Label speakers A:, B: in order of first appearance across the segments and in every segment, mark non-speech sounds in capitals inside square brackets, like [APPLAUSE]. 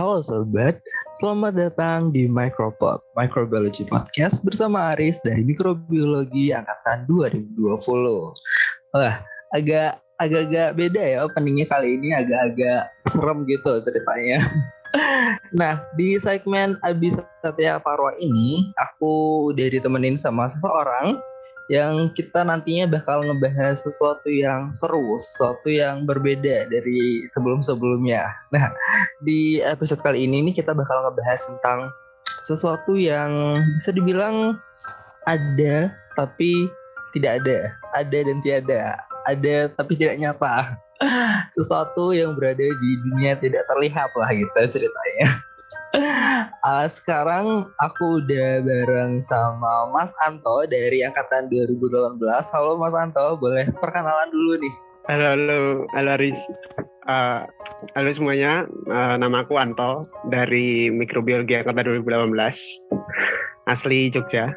A: Halo sobat, selamat datang di Micropod, Microbiology Podcast bersama Aris dari Mikrobiologi angkatan 2020. Wah, agak agak-agak beda ya openingnya kali ini agak-agak serem gitu ceritanya. [LAUGHS] Nah, di segmen Abis Satya Parwa ini, aku udah ditemenin sama seseorang yang kita nantinya bakal ngebahas sesuatu yang seru, sesuatu yang berbeda dari sebelum-sebelumnya. Nah, di episode kali ini nih kita bakal ngebahas tentang sesuatu yang bisa dibilang ada tapi tidak ada, ada dan tiada, ada tapi tidak nyata. Sesuatu yang berada di dunia tidak terlihat lah gitu ceritanya uh, sekarang aku udah bareng sama Mas Anto dari angkatan 2018. Halo Mas Anto, boleh perkenalan dulu nih.
B: Halo, halo, halo Aris. Uh, halo semuanya, uh, nama aku Anto dari Mikrobiologi angkatan 2018, asli Jogja.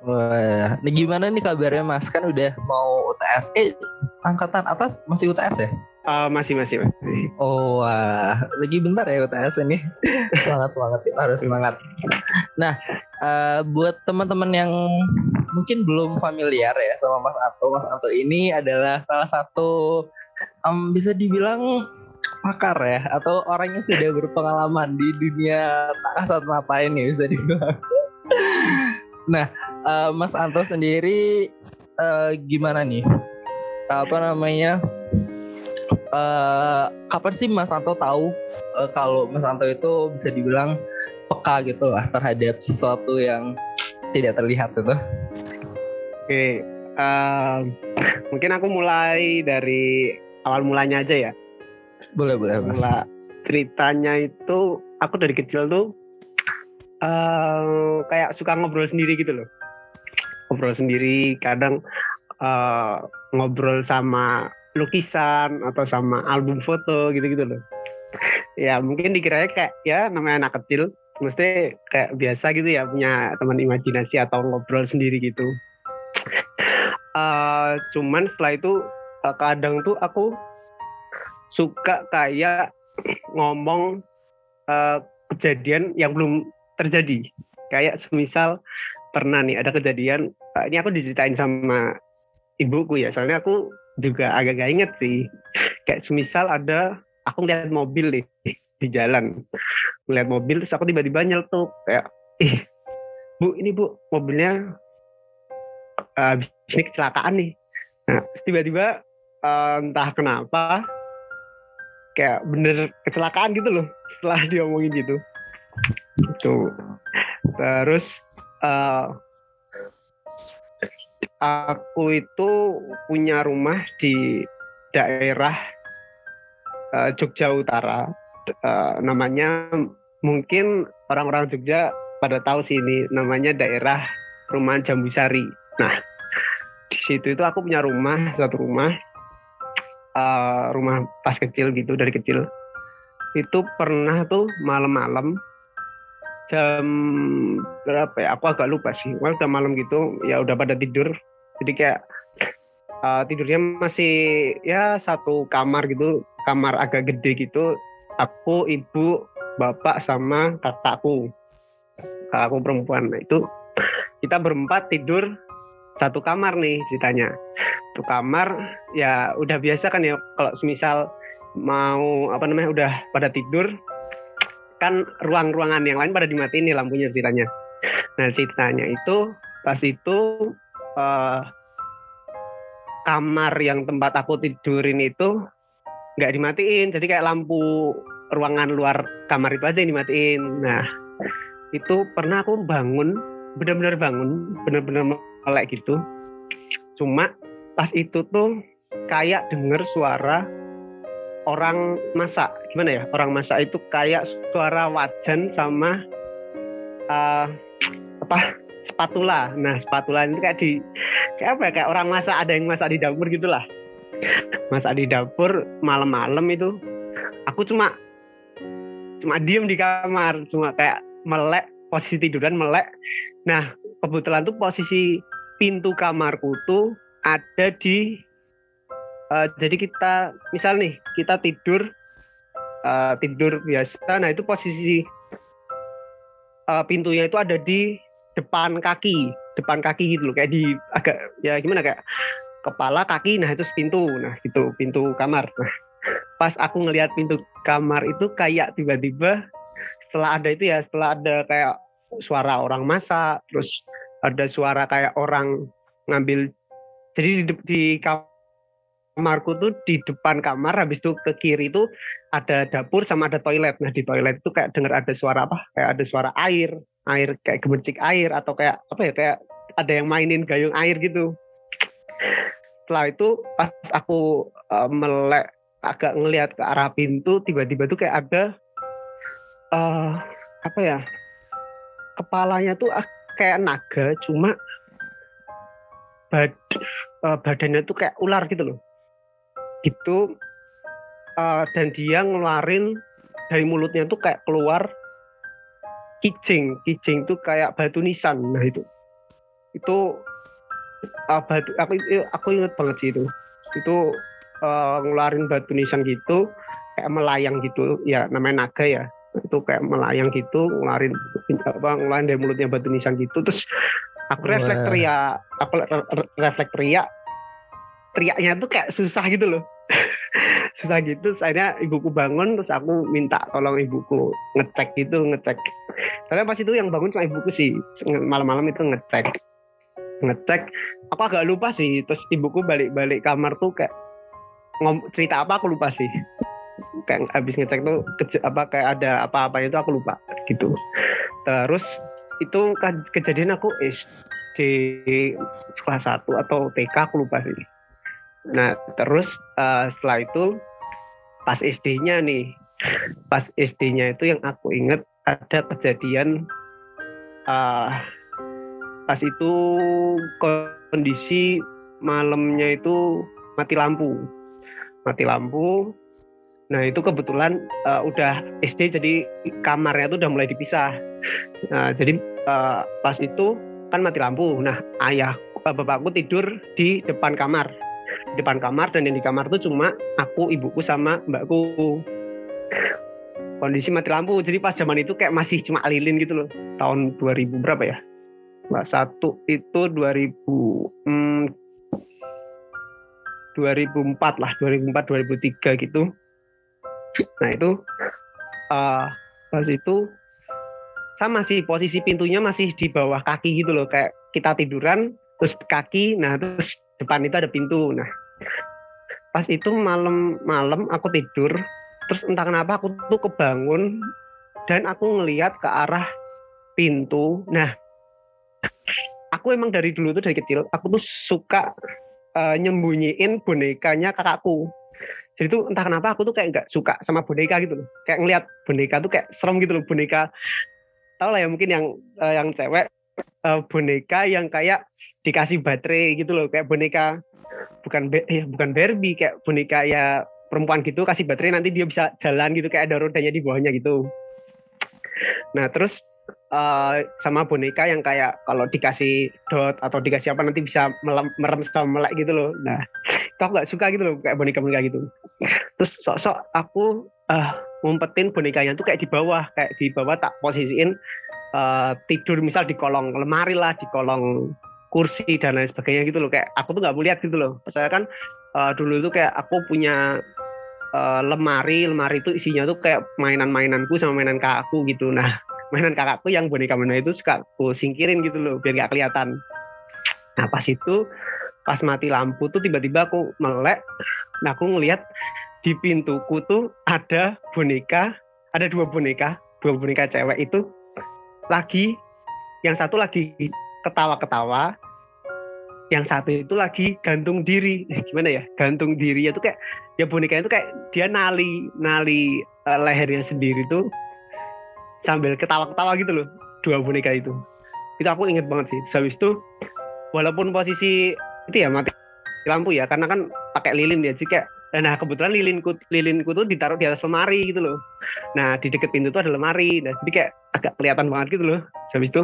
A: Wah, ini gimana nih kabarnya Mas? Kan udah mau UTS. Eh, angkatan atas masih UTS ya?
B: Uh, masih masih masih.
A: Oh wah, lagi bentar ya UTS ini. [LAUGHS] semangat semangat kita harus semangat. Nah, uh, buat teman-teman yang mungkin belum familiar ya sama Mas Anto, Mas Anto ini adalah salah satu um, bisa dibilang pakar ya atau orang yang sudah berpengalaman di dunia tak mata ini bisa dibilang. [LAUGHS] nah, uh, Mas Anto sendiri uh, gimana nih? Apa namanya? Uh, kapan sih Mas Santo tahu uh, kalau Mas Santo itu bisa dibilang peka gitu lah terhadap sesuatu yang tidak terlihat itu?
B: Oke, uh, mungkin aku mulai dari awal mulanya aja ya.
A: Boleh boleh Mas. Mula
B: ceritanya itu aku dari kecil tuh uh, kayak suka ngobrol sendiri gitu loh. Ngobrol sendiri, kadang uh, ngobrol sama lukisan atau sama album foto gitu-gitu loh. Ya mungkin dikiranya kayak ya namanya anak kecil mesti kayak biasa gitu ya punya teman imajinasi atau ngobrol sendiri gitu. Uh, cuman setelah itu uh, kadang tuh aku suka kayak ngomong uh, kejadian yang belum terjadi. Kayak semisal pernah nih ada kejadian uh, ini aku diceritain sama ibuku ya. Soalnya aku juga agak gak inget sih. Kayak semisal ada aku lihat mobil nih di jalan. Melihat mobil terus aku tiba-tiba nyeletuk kayak ih bu ini bu mobilnya uh, ini kecelakaan nih. Nah tiba-tiba uh, entah kenapa kayak bener kecelakaan gitu loh setelah [LAUGHS] diomongin gitu. Itu terus uh, aku itu punya rumah di daerah uh, Jogja Utara. Uh, namanya mungkin orang-orang Jogja pada tahu sih ini namanya daerah Rumah Jambusari. Nah, di situ itu aku punya rumah, satu rumah. Uh, rumah pas kecil gitu dari kecil. Itu pernah tuh malam-malam jam berapa ya? Aku agak lupa sih. Well, udah malam gitu, ya udah pada tidur jadi kayak uh, tidurnya masih ya satu kamar gitu kamar agak gede gitu. Aku ibu bapak sama kakakku. Kakakku perempuan. Nah, itu kita berempat tidur satu kamar nih ceritanya. Satu kamar ya udah biasa kan ya kalau semisal mau apa namanya udah pada tidur kan ruang-ruangan yang lain pada dimatiin nih lampunya ceritanya. Nah ceritanya itu pas itu uh, kamar yang tempat aku tidurin itu nggak dimatiin. Jadi kayak lampu ruangan luar kamar itu aja yang dimatiin. Nah itu pernah aku bangun benar-benar bangun benar-benar melek gitu. Cuma pas itu tuh kayak denger suara orang masak. Gimana ya? Orang masak itu kayak suara wajan sama uh, apa spatula. Nah, spatula ini kayak di kayak apa ya? Kayak orang masak ada yang masak di dapur gitulah. Masak di dapur malam-malam itu aku cuma cuma diem di kamar, cuma kayak melek posisi tiduran melek. Nah, kebetulan tuh posisi pintu kamarku tuh ada di uh, jadi kita misal nih kita tidur uh, tidur biasa nah itu posisi uh, pintunya itu ada di depan kaki depan kaki gitu loh kayak di agak ya gimana kayak kepala kaki nah itu pintu nah gitu pintu kamar. Nah pas aku ngelihat pintu kamar itu kayak tiba-tiba setelah ada itu ya setelah ada kayak suara orang masak terus ada suara kayak orang ngambil jadi di, di kamarku tuh di depan kamar habis itu ke kiri itu ada dapur sama ada toilet. Nah di toilet itu kayak dengar ada suara apa? Kayak ada suara air air kayak gemercik air atau kayak apa ya kayak ada yang mainin gayung air gitu. Setelah itu pas aku uh, melek agak ngelihat ke arah pintu tiba-tiba tuh kayak ada uh, apa ya kepalanya tuh kayak naga cuma bad, uh, badannya tuh kayak ular gitu loh. Itu uh, dan dia ngeluarin dari mulutnya tuh kayak keluar kijing. Kijing tuh kayak batu nisan. Nah itu. Itu uh, batu aku aku inget banget sih itu. Itu uh, ngeluarin batu nisan gitu kayak melayang gitu. Ya namanya naga ya. Itu kayak melayang gitu ngeluarin apa ngeluarin dari mulutnya batu nisan gitu. Terus aku refleks teriak. Aku refleks teriak. Teriaknya tuh kayak susah gitu loh. [LAUGHS] Susah gitu. Akhirnya ibuku bangun terus aku minta tolong ibuku ngecek gitu ngecek tapi pas itu yang bangun cuma ibuku sih. Malam-malam itu ngecek. Ngecek. Aku agak lupa sih. Terus ibuku balik-balik kamar tuh kayak ngom cerita apa aku lupa sih. Kayak habis ngecek tuh apa kayak ada apa-apa itu aku lupa gitu. Terus itu kejadian aku SD kelas 1 atau TK aku lupa sih. Nah terus uh, setelah itu pas SD-nya nih. Pas SD-nya itu yang aku inget ada kejadian uh, pas itu kondisi malamnya itu mati lampu mati lampu Nah itu kebetulan uh, udah SD jadi kamarnya itu udah mulai dipisah. Nah jadi uh, pas itu kan mati lampu. Nah ayah bapakku tidur di depan kamar, di depan kamar dan yang di kamar itu cuma aku, ibuku sama mbakku. Kondisi mati lampu. Jadi pas zaman itu kayak masih cuma lilin gitu loh. Tahun 2000 berapa ya? Mbak satu itu 2000 hmm, 2004 lah, 2004 2003 gitu Nah itu uh, pas itu sama sih posisi pintunya masih di bawah kaki gitu loh kayak kita tiduran terus kaki nah terus depan itu ada pintu nah pas itu malam-malam aku tidur terus entah kenapa aku tuh kebangun dan aku ngelihat ke arah pintu. Nah aku emang dari dulu tuh dari kecil aku tuh suka uh, nyembunyiin bonekanya kakakku. Jadi tuh entah kenapa aku tuh kayak nggak suka sama boneka gitu loh. Kayak ngelihat boneka tuh kayak serem gitu loh boneka. Tau lah ya mungkin yang uh, yang cewek uh, boneka yang kayak dikasih baterai gitu loh kayak boneka bukan ya bukan Barbie kayak boneka ya perempuan gitu kasih baterai nanti dia bisa jalan gitu kayak ada rodanya di bawahnya gitu nah terus uh, sama boneka yang kayak kalau dikasih dot atau dikasih apa nanti bisa merem sama melek gitu loh. Nah, itu aku gak suka gitu loh kayak boneka-boneka gitu. Terus sok-sok aku uh, ngumpetin bonekanya tuh kayak di bawah, kayak di bawah tak posisiin uh, tidur misal di kolong lemari lah, di kolong kursi dan lain sebagainya gitu loh. Kayak aku tuh nggak mau lihat gitu loh. Saya kan uh, dulu tuh kayak aku punya uh, lemari, lemari itu isinya tuh kayak mainan-mainanku sama mainan kakakku gitu. Nah, [LAUGHS] mainan kakakku yang boneka boneka itu suka aku singkirin gitu loh biar gak kelihatan nah pas itu pas mati lampu tuh tiba-tiba aku melek nah aku ngelihat di pintuku tuh ada boneka ada dua boneka dua boneka cewek itu lagi yang satu lagi ketawa-ketawa yang satu itu lagi gantung diri. Eh, gimana ya? Gantung diri itu kayak ya boneka itu kayak dia nali nali uh, lehernya sendiri tuh sambil ketawa-ketawa gitu loh dua boneka itu. Itu aku inget banget sih. Habis itu walaupun posisi itu ya mati lampu ya karena kan pakai lilin ya jadi kayak nah kebetulan lilinku lilinku tuh ditaruh di atas lemari gitu loh. Nah di deket pintu tuh ada lemari. Nah jadi kayak agak kelihatan banget gitu loh. Habis itu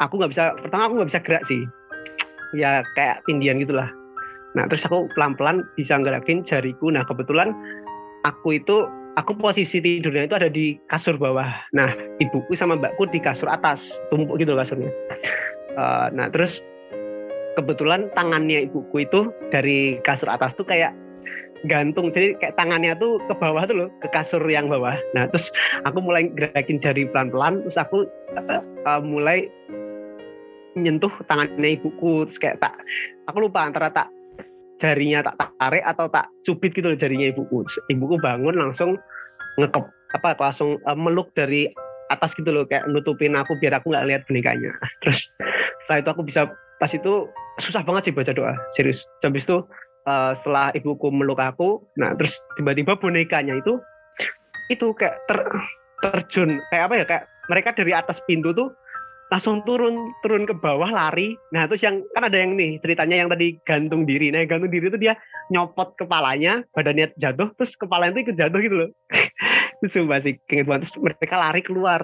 B: aku nggak bisa pertama aku nggak bisa gerak sih ya kayak tindian gitulah. Nah terus aku pelan-pelan bisa ngerakin jariku. Nah kebetulan aku itu aku posisi tidurnya itu ada di kasur bawah. Nah, ibuku sama mbakku di kasur atas, tumpuk gitu kasurnya. Uh, nah, terus kebetulan tangannya ibuku itu dari kasur atas tuh kayak gantung. Jadi kayak tangannya tuh ke bawah tuh loh ke kasur yang bawah. Nah terus aku mulai gerakin jari pelan-pelan. Terus aku uh, mulai menyentuh tangannya ibuku terus kayak tak aku lupa antara tak jarinya tak tarik atau tak cubit gitu loh jarinya ibuku. Terus ibuku bangun langsung ngekep apa langsung uh, meluk dari atas gitu loh kayak nutupin aku biar aku nggak lihat bonekanya [LAUGHS] terus setelah itu aku bisa pas itu susah banget sih baca doa serius. Habis itu uh, setelah ibuku meluk aku nah terus tiba-tiba bonekanya itu itu kayak ter, terjun kayak apa ya kayak mereka dari atas pintu tuh langsung turun turun ke bawah lari. Nah terus yang kan ada yang nih ceritanya yang tadi gantung diri. Nah gantung diri itu dia nyopot kepalanya badannya jatuh terus kepalanya itu ikut jatuh gitu loh. [LAUGHS] Terus sumpah sih banget terus mereka lari keluar.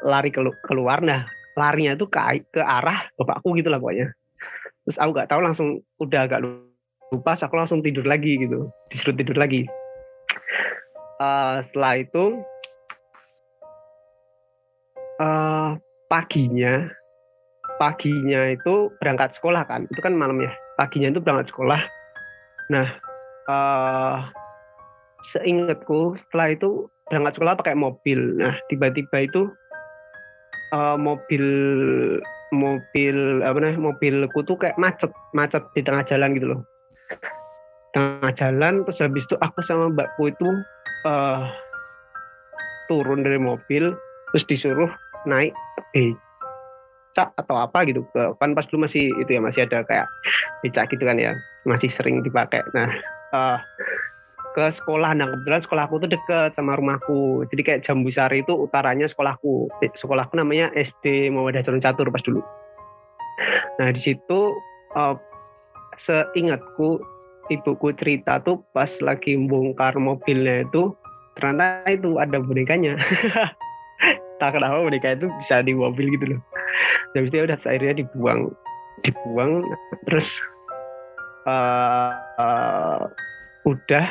B: Lari keluar. Nah larinya itu ke ke arah bapakku gitu lah pokoknya. Terus aku nggak tahu langsung udah agak lupa aku langsung tidur lagi gitu. Disuruh tidur lagi. Uh, setelah itu uh, paginya paginya itu berangkat sekolah kan itu kan malam ya. Paginya itu berangkat sekolah. Nah uh, seingatku setelah itu berangkat sekolah pakai mobil. Nah tiba-tiba itu uh, mobil mobil apa namanya mobilku tuh kayak macet macet di tengah jalan gitu loh. Tengah jalan terus habis itu aku sama mbakku itu uh, turun dari mobil terus disuruh naik becak atau apa gitu. Kan pas dulu masih itu ya masih ada kayak becak gitu kan ya masih sering dipakai. Nah uh, ke sekolah. Nah kebetulan sekolahku tuh deket sama rumahku. Jadi kayak Jambu Sari itu utaranya sekolahku. Sekolahku namanya SD Muhammadiyah Jalan Catur pas dulu. Nah di situ uh, seingatku ibuku cerita tuh pas lagi bongkar mobilnya itu ternyata itu ada bonekanya [LAUGHS] tak kenapa boneka itu bisa di mobil gitu loh. Habis itu udah akhirnya dibuang. Dibuang terus uh, uh, udah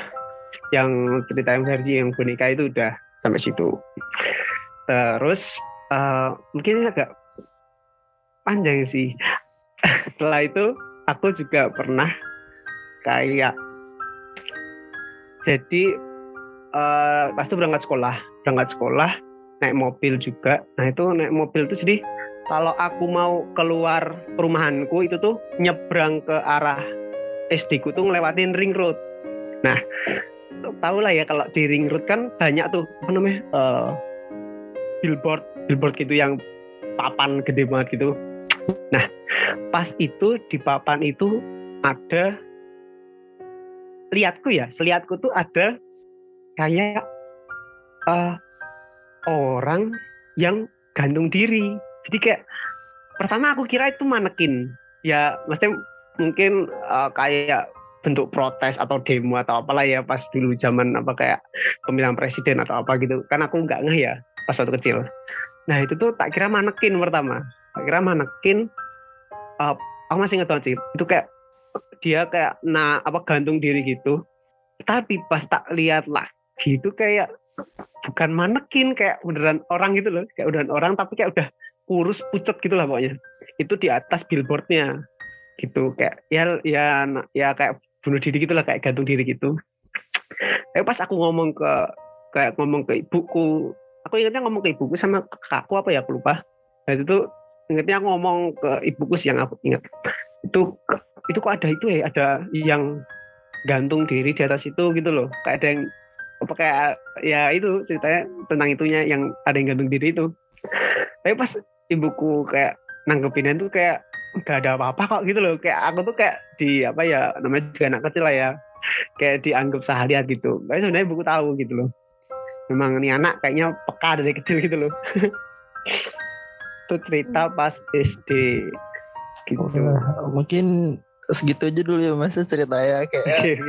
B: yang cerita versi yang boneka itu udah sampai situ. Terus uh, mungkin agak panjang sih. [LAUGHS] Setelah itu aku juga pernah kayak jadi uh, pas itu berangkat sekolah berangkat sekolah naik mobil juga. Nah itu naik mobil itu jadi kalau aku mau keluar perumahanku itu tuh nyebrang ke arah SD ku tuh ngelewatin ring road. Nah tahu lah ya kalau di ring road kan banyak tuh apa namanya uh, billboard billboard gitu yang papan gede banget gitu. Nah pas itu di papan itu ada lihatku ya, selihatku tuh ada kayak uh, orang yang gantung diri. Jadi kayak pertama aku kira itu manekin. Ya, maksudnya mungkin uh, kayak bentuk protes atau demo atau apalah ya pas dulu zaman apa kayak pemilihan presiden atau apa gitu. Kan aku nggak ngeh ya pas waktu kecil. Nah itu tuh tak kira manekin pertama. Tak kira manekin uh, aku masih inget sih. Itu kayak dia kayak nah apa gantung diri gitu. Tapi pas tak lihat lagi itu kayak bukan manekin kayak beneran orang gitu loh kayak beneran orang tapi kayak udah kurus pucet gitu lah pokoknya. Itu di atas billboardnya gitu. Kayak ya ya ya kayak bunuh diri gitu lah kayak gantung diri gitu. Tapi pas aku ngomong ke kayak ngomong ke ibuku aku ingatnya ngomong ke ibuku sama kakakku apa ya aku lupa. Dan itu ingatnya aku ngomong ke ibuku sih yang aku ingat itu itu kok ada itu ya ada yang gantung diri di atas itu gitu loh. Kayak ada yang apa kayak ya itu ceritanya tentang itunya yang ada yang gantung diri itu. Tapi pas ibuku kayak nanggepinnya tuh kayak gak ada apa-apa kok gitu loh. Kayak aku tuh kayak di apa ya namanya juga anak kecil lah ya. Kayak dianggap seharian gitu. Tapi sebenarnya buku tahu gitu loh. Memang ini anak kayaknya peka dari kecil gitu loh. [LAUGHS] Itu cerita pas SD
A: gitu. Mungkin segitu aja dulu ya mas ceritanya. Kayak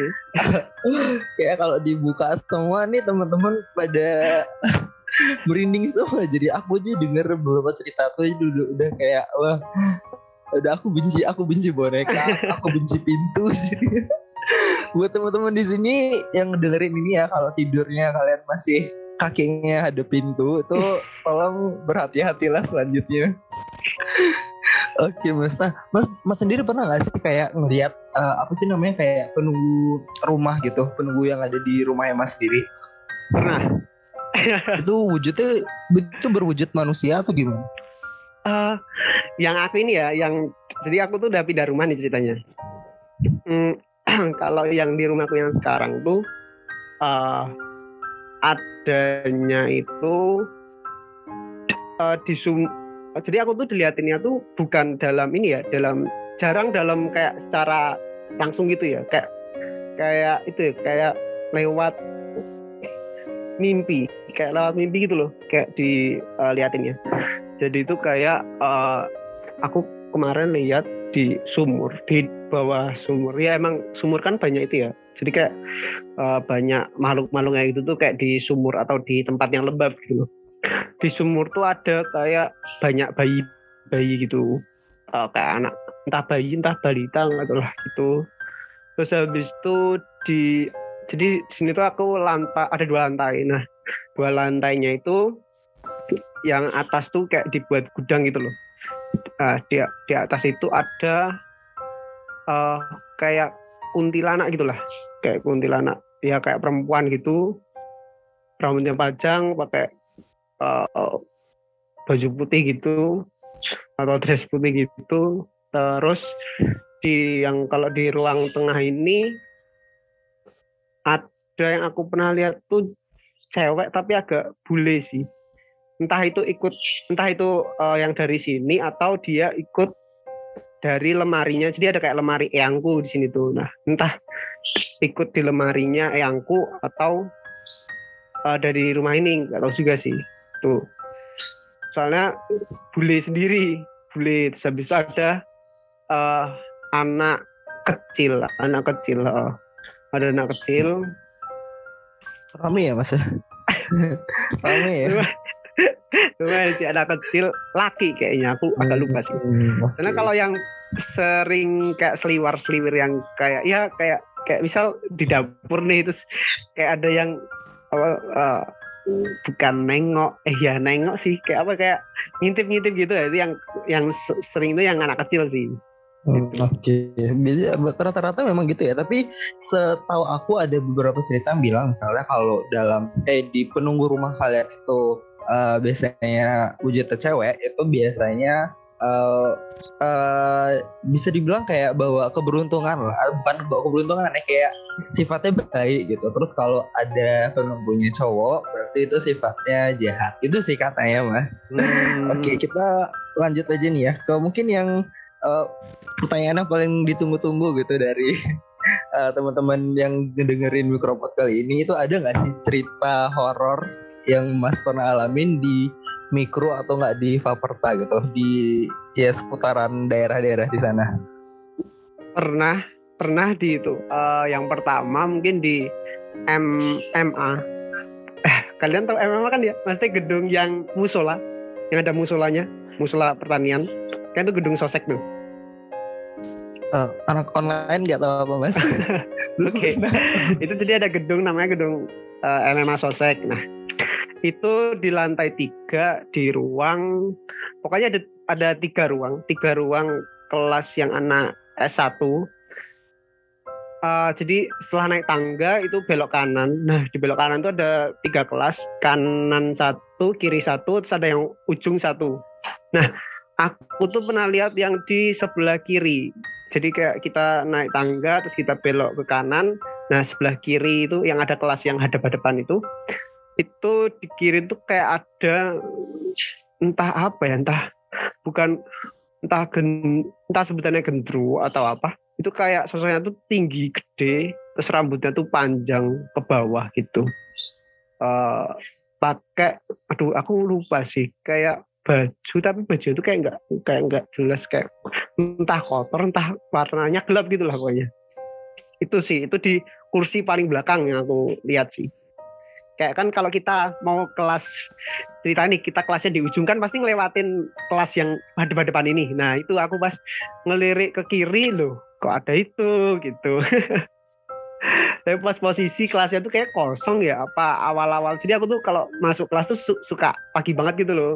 A: [LAUGHS] kayak kalau dibuka semua nih teman-teman pada [LAUGHS] merinding semua. Jadi aku aja denger beberapa cerita tuh dulu. Udah kayak wah udah aku benci aku benci boneka [LAUGHS] aku benci pintu. Buat teman-teman di sini yang dengerin ini ya kalau tidurnya kalian masih kakinya ada pintu itu tolong berhati-hatilah selanjutnya. Oke mas, nah mas mas sendiri pernah nggak sih kayak ngelihat uh, apa sih namanya kayak penunggu rumah gitu, penunggu yang ada di rumahnya mas sendiri?
B: Pernah.
A: itu wujudnya itu berwujud manusia atau gimana?
B: Uh, yang aku ini ya, yang jadi aku tuh udah pindah rumah nih ceritanya. Hmm, [CLEARS THROAT] kalau yang di rumahku yang sekarang tuh uh, adanya itu uh, di sum jadi aku tuh dilihatinnya tuh bukan dalam ini ya dalam jarang dalam kayak secara langsung gitu ya. Kayak kayak itu ya, kayak lewat mimpi. Kayak lewat mimpi gitu loh kayak dilihatinnya uh, jadi itu kayak uh, aku kemarin lihat di sumur di bawah sumur. Ya emang sumur kan banyak itu ya. Jadi kayak uh, banyak makhluk-makhluk kayak gitu tuh kayak di sumur atau di tempat yang lembab gitu loh di sumur tuh ada kayak banyak bayi bayi gitu. Uh, kayak anak entah bayi entah balita nggak lah gitu. Terus habis itu di jadi di sini tuh aku lantai ada dua lantai. Nah dua lantainya itu yang atas tuh kayak dibuat gudang gitu loh. Nah, di di atas itu ada uh, kayak kuntilanak gitulah kayak kuntilanak ya kayak perempuan gitu. Rambutnya panjang pakai uh, baju putih gitu atau dress putih gitu. Terus di yang kalau di ruang tengah ini ada yang aku pernah lihat tuh cewek tapi agak bule sih. Entah itu ikut entah itu uh, yang dari sini atau dia ikut dari lemarinya. Jadi ada kayak lemari eyangku di sini tuh. Nah entah ikut di lemarinya eyangku atau uh, dari rumah ini nggak juga sih tuh. Soalnya bule sendiri bule terus habis itu ada uh, anak kecil anak kecil uh, ada anak kecil.
A: Rame ya mas? [LAUGHS] Rame ya?
B: Cuma si anak kecil laki kayaknya aku agak lupa sih. Hmm, okay. Karena kalau yang sering kayak seliwar seliwir yang kayak ya kayak kayak misal di dapur nih terus kayak ada yang apa uh, bukan nengok eh ya nengok sih kayak apa kayak ngintip-ngintip gitu ya itu yang yang sering itu yang anak kecil sih
A: Hmm, Oke, okay. rata-rata memang gitu ya. Tapi setahu aku ada beberapa cerita yang bilang misalnya kalau dalam eh di penunggu rumah kalian itu uh, biasanya wujudnya cewek itu biasanya uh, uh, bisa dibilang kayak bawa keberuntungan lah. Bukan bawa keberuntungan ya kayak sifatnya baik gitu. Terus kalau ada penunggunya cowok berarti itu sifatnya jahat. Itu sih katanya mas. Hmm. oke okay, kita lanjut aja nih ya. Ke mungkin yang uh, pertanyaannya paling ditunggu-tunggu gitu dari uh, [LAUGHS] teman-teman yang ngedengerin mikropod kali ini itu ada nggak sih cerita horor yang mas pernah alamin di mikro atau nggak di Vaperta gitu di ya seputaran daerah-daerah di sana?
B: Pernah, pernah di itu. Uh, yang pertama mungkin di MMA. Eh, kalian tahu MMA kan ya? Maksudnya gedung yang musola, yang ada musolanya, musola pertanian. Kan itu gedung sosek tuh.
A: Uh, anak online nggak tahu apa mas? [LAUGHS]
B: Oke, okay. [LAUGHS] itu jadi ada gedung namanya gedung uh, eh, MMA Sosek. Nah, itu di lantai tiga di ruang pokoknya ada ada tiga ruang tiga ruang kelas yang anak S1 uh, jadi setelah naik tangga itu belok kanan. Nah di belok kanan itu ada tiga kelas kanan satu kiri satu terus ada yang ujung satu. Nah aku tuh pernah lihat yang di sebelah kiri. Jadi kayak kita naik tangga terus kita belok ke kanan. Nah sebelah kiri itu yang ada kelas yang hadap-hadapan itu itu dikirim tuh kayak ada entah apa ya entah bukan entah gen, entah sebutannya gendru atau apa. Itu kayak sosoknya tuh tinggi gede terus rambutnya tuh panjang ke bawah gitu. Uh, pakai aduh aku lupa sih kayak baju tapi baju itu kayak nggak kayak nggak jelas kayak entah kotor entah warnanya gelap gitu lah pokoknya. Itu sih itu di kursi paling belakang yang aku lihat sih kayak kan kalau kita mau kelas cerita nih kita kelasnya di ujung kan pasti ngelewatin kelas yang depan-depan ini. Nah itu aku pas ngelirik ke kiri loh kok ada itu? Gitu. [LAUGHS] Tapi pas posisi kelasnya tuh kayak kosong ya apa awal-awal. Jadi aku tuh kalau masuk kelas tuh su- suka pagi banget gitu loh.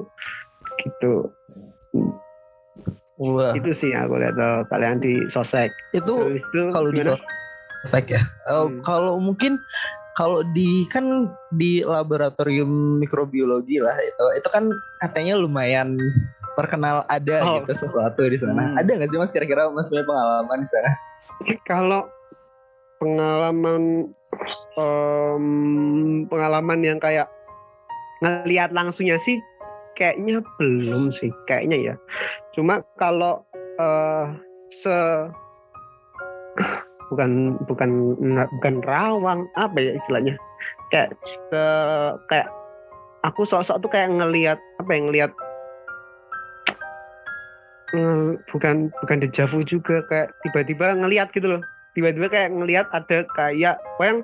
B: Gitu.
A: Wah,
B: itu sih aku lihat tuh kalian di sosek.
A: Itu
B: itu
A: kalau di sosek ya. Eh,
B: Hmm.
A: Kalau mungkin kalau di kan di laboratorium mikrobiologi lah itu itu kan katanya lumayan terkenal ada
B: Oh.
A: gitu sesuatu di sana.
B: Hmm.
A: Ada nggak sih mas kira-kira mas punya pengalaman di sana?
B: kalau pengalaman em, pengalaman yang kayak ngelihat langsungnya sih kayaknya belum sih kayaknya ya cuma kalau eh, se bukan bukan bukan rawang apa ya istilahnya? Kayak se, kayak aku sok-sok tuh kayak ngelihat apa ya ngelihat bukan bukan dejavu juga kayak tiba-tiba ngelihat gitu loh. Tiba-tiba kayak ngelihat ada kayak apa yang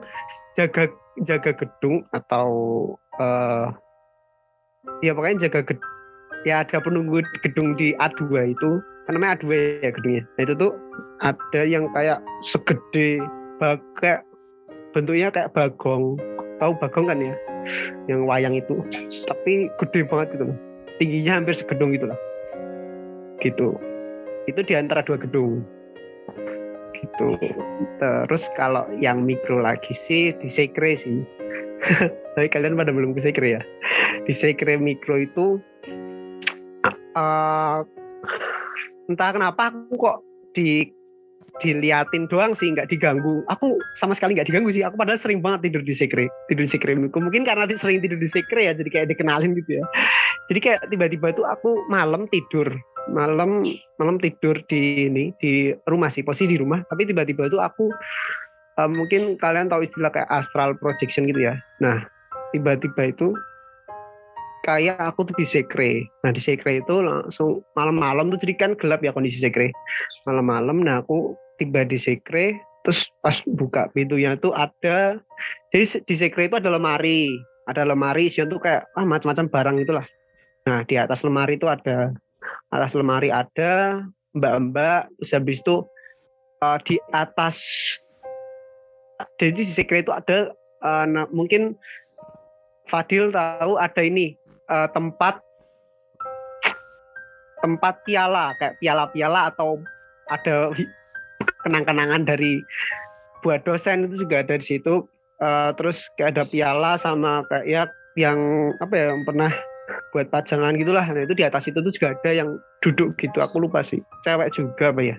B: jaga jaga gedung atau eh ya pokoknya jaga gedung ya ada penunggu gedung di A2 itu namanya A2 ya gedungnya. Nah, itu tuh ada yang kayak segede kayak bentuknya kayak bagong. Tahu bagong kan ya? Yang wayang itu. Tapi gede banget gitu loh. Tingginya hampir segedung gitu lah gitu. Itu di antara dua gedung. Gitu. Terus kalau yang mikro lagi sih di sekre sih. [LAUGHS] Tapi kalian pada belum ke sekre ya? Di sekre mikro itu eh, entah kenapa aku kok di diliatin doang sih nggak diganggu. Aku sama sekali nggak diganggu sih. Aku padahal sering banget tidur di sekre tidur di sekre mungkin karena sering tidur di sekre ya jadi kayak dikenalin gitu ya. Jadi kayak tiba-tiba tuh aku malam tidur. Malam malam tidur di ini di rumah sih posisi di rumah. Tapi tiba-tiba tuh aku eh, mungkin kalian tahu istilah kayak astral projection gitu ya. Nah tiba-tiba itu kayak aku tuh di sekre. Nah di sekre itu langsung malam-malam tuh jadi kan gelap ya kondisi sekre. Malam-malam nah aku tiba di sekre terus pas buka pintunya tuh ada jadi di sekre itu ada lemari. Ada lemari isinya tuh kayak ah macam-macam barang itulah. Nah di atas lemari itu ada atas lemari ada mbak-mbak terus habis itu uh, di atas jadi di sekre itu ada uh, nah, mungkin Fadil tahu ada ini uh, tempat tempat piala kayak piala-piala atau ada kenang-kenangan dari buat dosen itu juga ada di situ. Uh, terus kayak ada piala sama kayak ya yang apa ya yang pernah buat pajangan gitulah. Nah itu di atas itu tuh juga ada yang duduk gitu. Aku lupa sih. Cewek juga apa ya.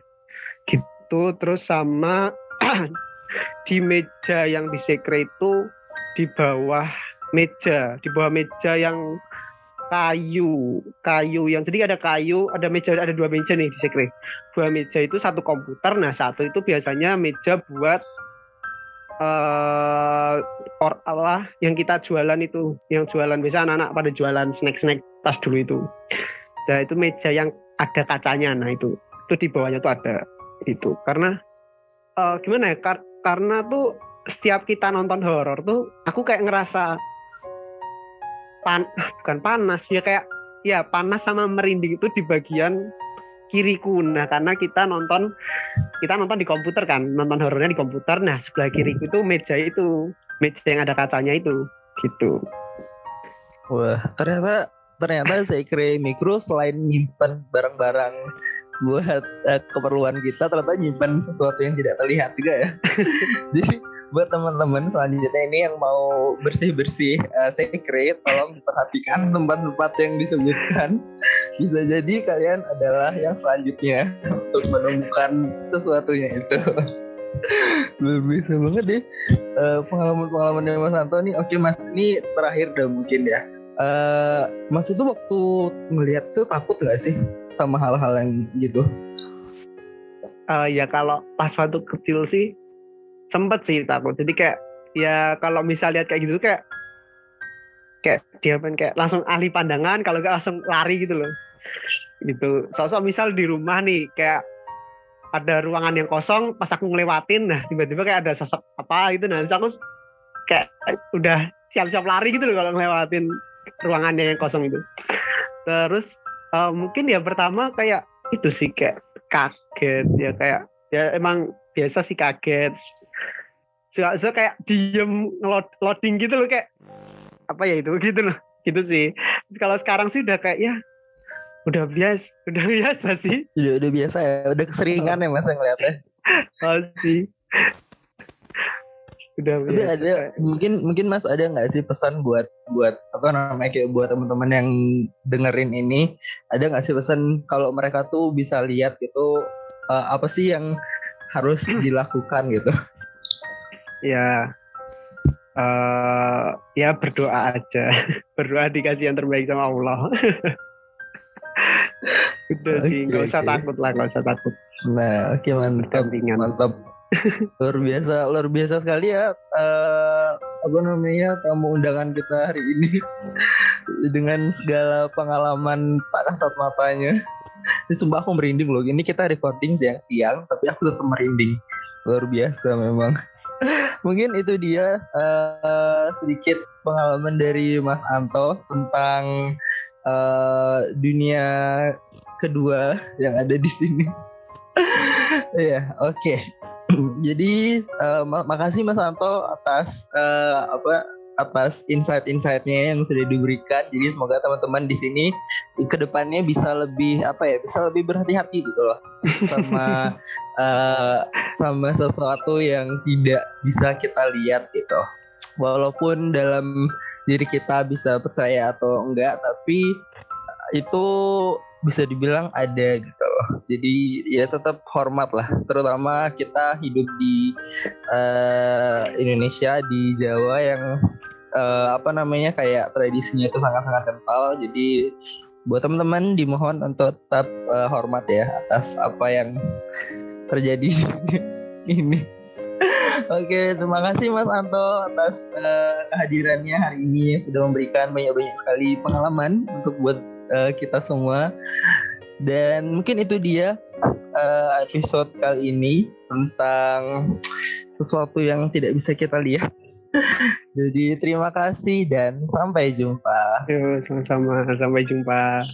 B: Gitu. Terus sama [CLEARS THROAT] di meja yang di sekre itu di bawah meja di bawah meja yang kayu kayu yang jadi ada kayu ada meja ada dua meja nih di sekre. Dua meja itu satu komputer nah satu itu biasanya meja buat eh or Allah yang kita jualan itu yang jualan biasa anak-anak pada jualan snack-snack tas dulu itu. Nah itu meja yang ada kacanya nah itu itu di bawahnya tuh ada itu karena eh, gimana ya kar- karena tuh setiap kita nonton horor tuh aku kayak ngerasa pan bukan panas ya kayak ya panas sama merinding itu di bagian kiriku nah karena kita nonton kita nonton di komputer kan nonton horornya di komputer. Nah sebelah kiriku itu meja itu meja yang ada kacanya itu gitu.
A: Wah, ternyata ternyata Sekre Mikro selain nyimpan barang-barang buat eh, keperluan kita, ternyata nyimpan sesuatu yang tidak terlihat juga ya. [LAUGHS] Jadi buat teman-teman selanjutnya ini yang mau bersih-bersih eh, Sekre, tolong diperhatikan tempat-tempat yang disebutkan. Bisa jadi kalian adalah yang selanjutnya untuk menemukan sesuatunya itu. Biasa banget deh Eh, pengalaman-pengalamannya Mas Anto nih. Oke Mas, ini terakhir udah mungkin ya. Eh, Mas itu waktu ngelihat tuh takut nggak sih sama hal-hal yang gitu?
B: Eh, ya kalau pas waktu kecil sih sempet sih takut. Jadi kayak ya kalau misal lihat kayak gitu kayak kayak dia kan kayak langsung ahli pandangan kalau nggak langsung lari gitu loh. Gitu. Sosok misal di rumah nih kayak ada ruangan yang kosong pas aku ngelewatin nah tiba-tiba kayak ada sosok apa gitu nah aku kayak udah siap-siap lari gitu loh kalau ngelewatin ruangannya yang kosong itu. Terus eh, mungkin ya pertama kayak itu sih kayak kaget ya kayak ya emang biasa sih kaget suka, suka kayak diem loading gitu loh kayak apa ya itu? [LAUGHS] Gitu loh gitu sih. Kalau sekarang sih udah kayak ya udah biasa udah [LAUGHS] biasa sih.
A: Udah udah biasa ya udah keseringan oh. ya mas ngeliatnya. [LAUGHS]
B: Oh sih.
A: Udah biasa. ada mungkin mungkin mas ada nggak sih pesan buat buat apa namanya kayak buat teman-teman yang dengerin ini? Ada nggak sih pesan kalau mereka tuh bisa lihat gitu uh, apa sih yang harus [CLEARS THROAT] dilakukan gitu
B: ya uh, ya berdoa aja. [LAUGHS] Berdoa dikasih yang terbaik sama Allah. [LAUGHS] Udah okay, sih nggak usah okay. takut lah nggak usah takut.
A: Nah oke okay, mantap mantap. Luar biasa luar biasa sekali ya uh, apa namanya tamu undangan kita hari ini. [LAUGHS] Dengan segala pengalaman tak kasat matanya. Ini sumpah aku merinding loh. Ini kita recording siang-siang tapi aku tetap merinding. Luar biasa memang [LAUGHS] mungkin itu dia uh, sedikit pengalaman dari Mas Anto tentang uh, dunia kedua [LAUGHS] yang ada di sini [LAUGHS] ya yeah, oke okay. [CLEARS THROAT] Jadi uh, makasih Mas Anto atas uh, apa atas insight-insightnya yang sudah diberikan. Jadi semoga teman-teman di sini ke depannya bisa lebih apa ya, bisa lebih berhati-hati gitu loh sama uh, [LAUGHS] sama sesuatu yang tidak bisa kita lihat gitu. Walaupun dalam diri kita bisa percaya atau enggak, tapi itu bisa dibilang ada gitu loh. Jadi ya tetap hormat lah, terutama kita hidup di uh, Indonesia di Jawa yang uh, apa namanya kayak tradisinya itu sangat-sangat kental. Jadi buat teman-teman dimohon untuk tetap uh, hormat ya atas apa yang terjadi ini. [LAUGHS] Oke, terima kasih Mas Anto atas uh, kehadirannya hari ini sudah memberikan banyak-banyak sekali pengalaman untuk buat uh, kita semua. Dan mungkin itu dia uh, episode kali ini tentang sesuatu yang tidak bisa kita lihat. Jadi terima kasih dan sampai jumpa.
B: Sama-sama. Sampai jumpa.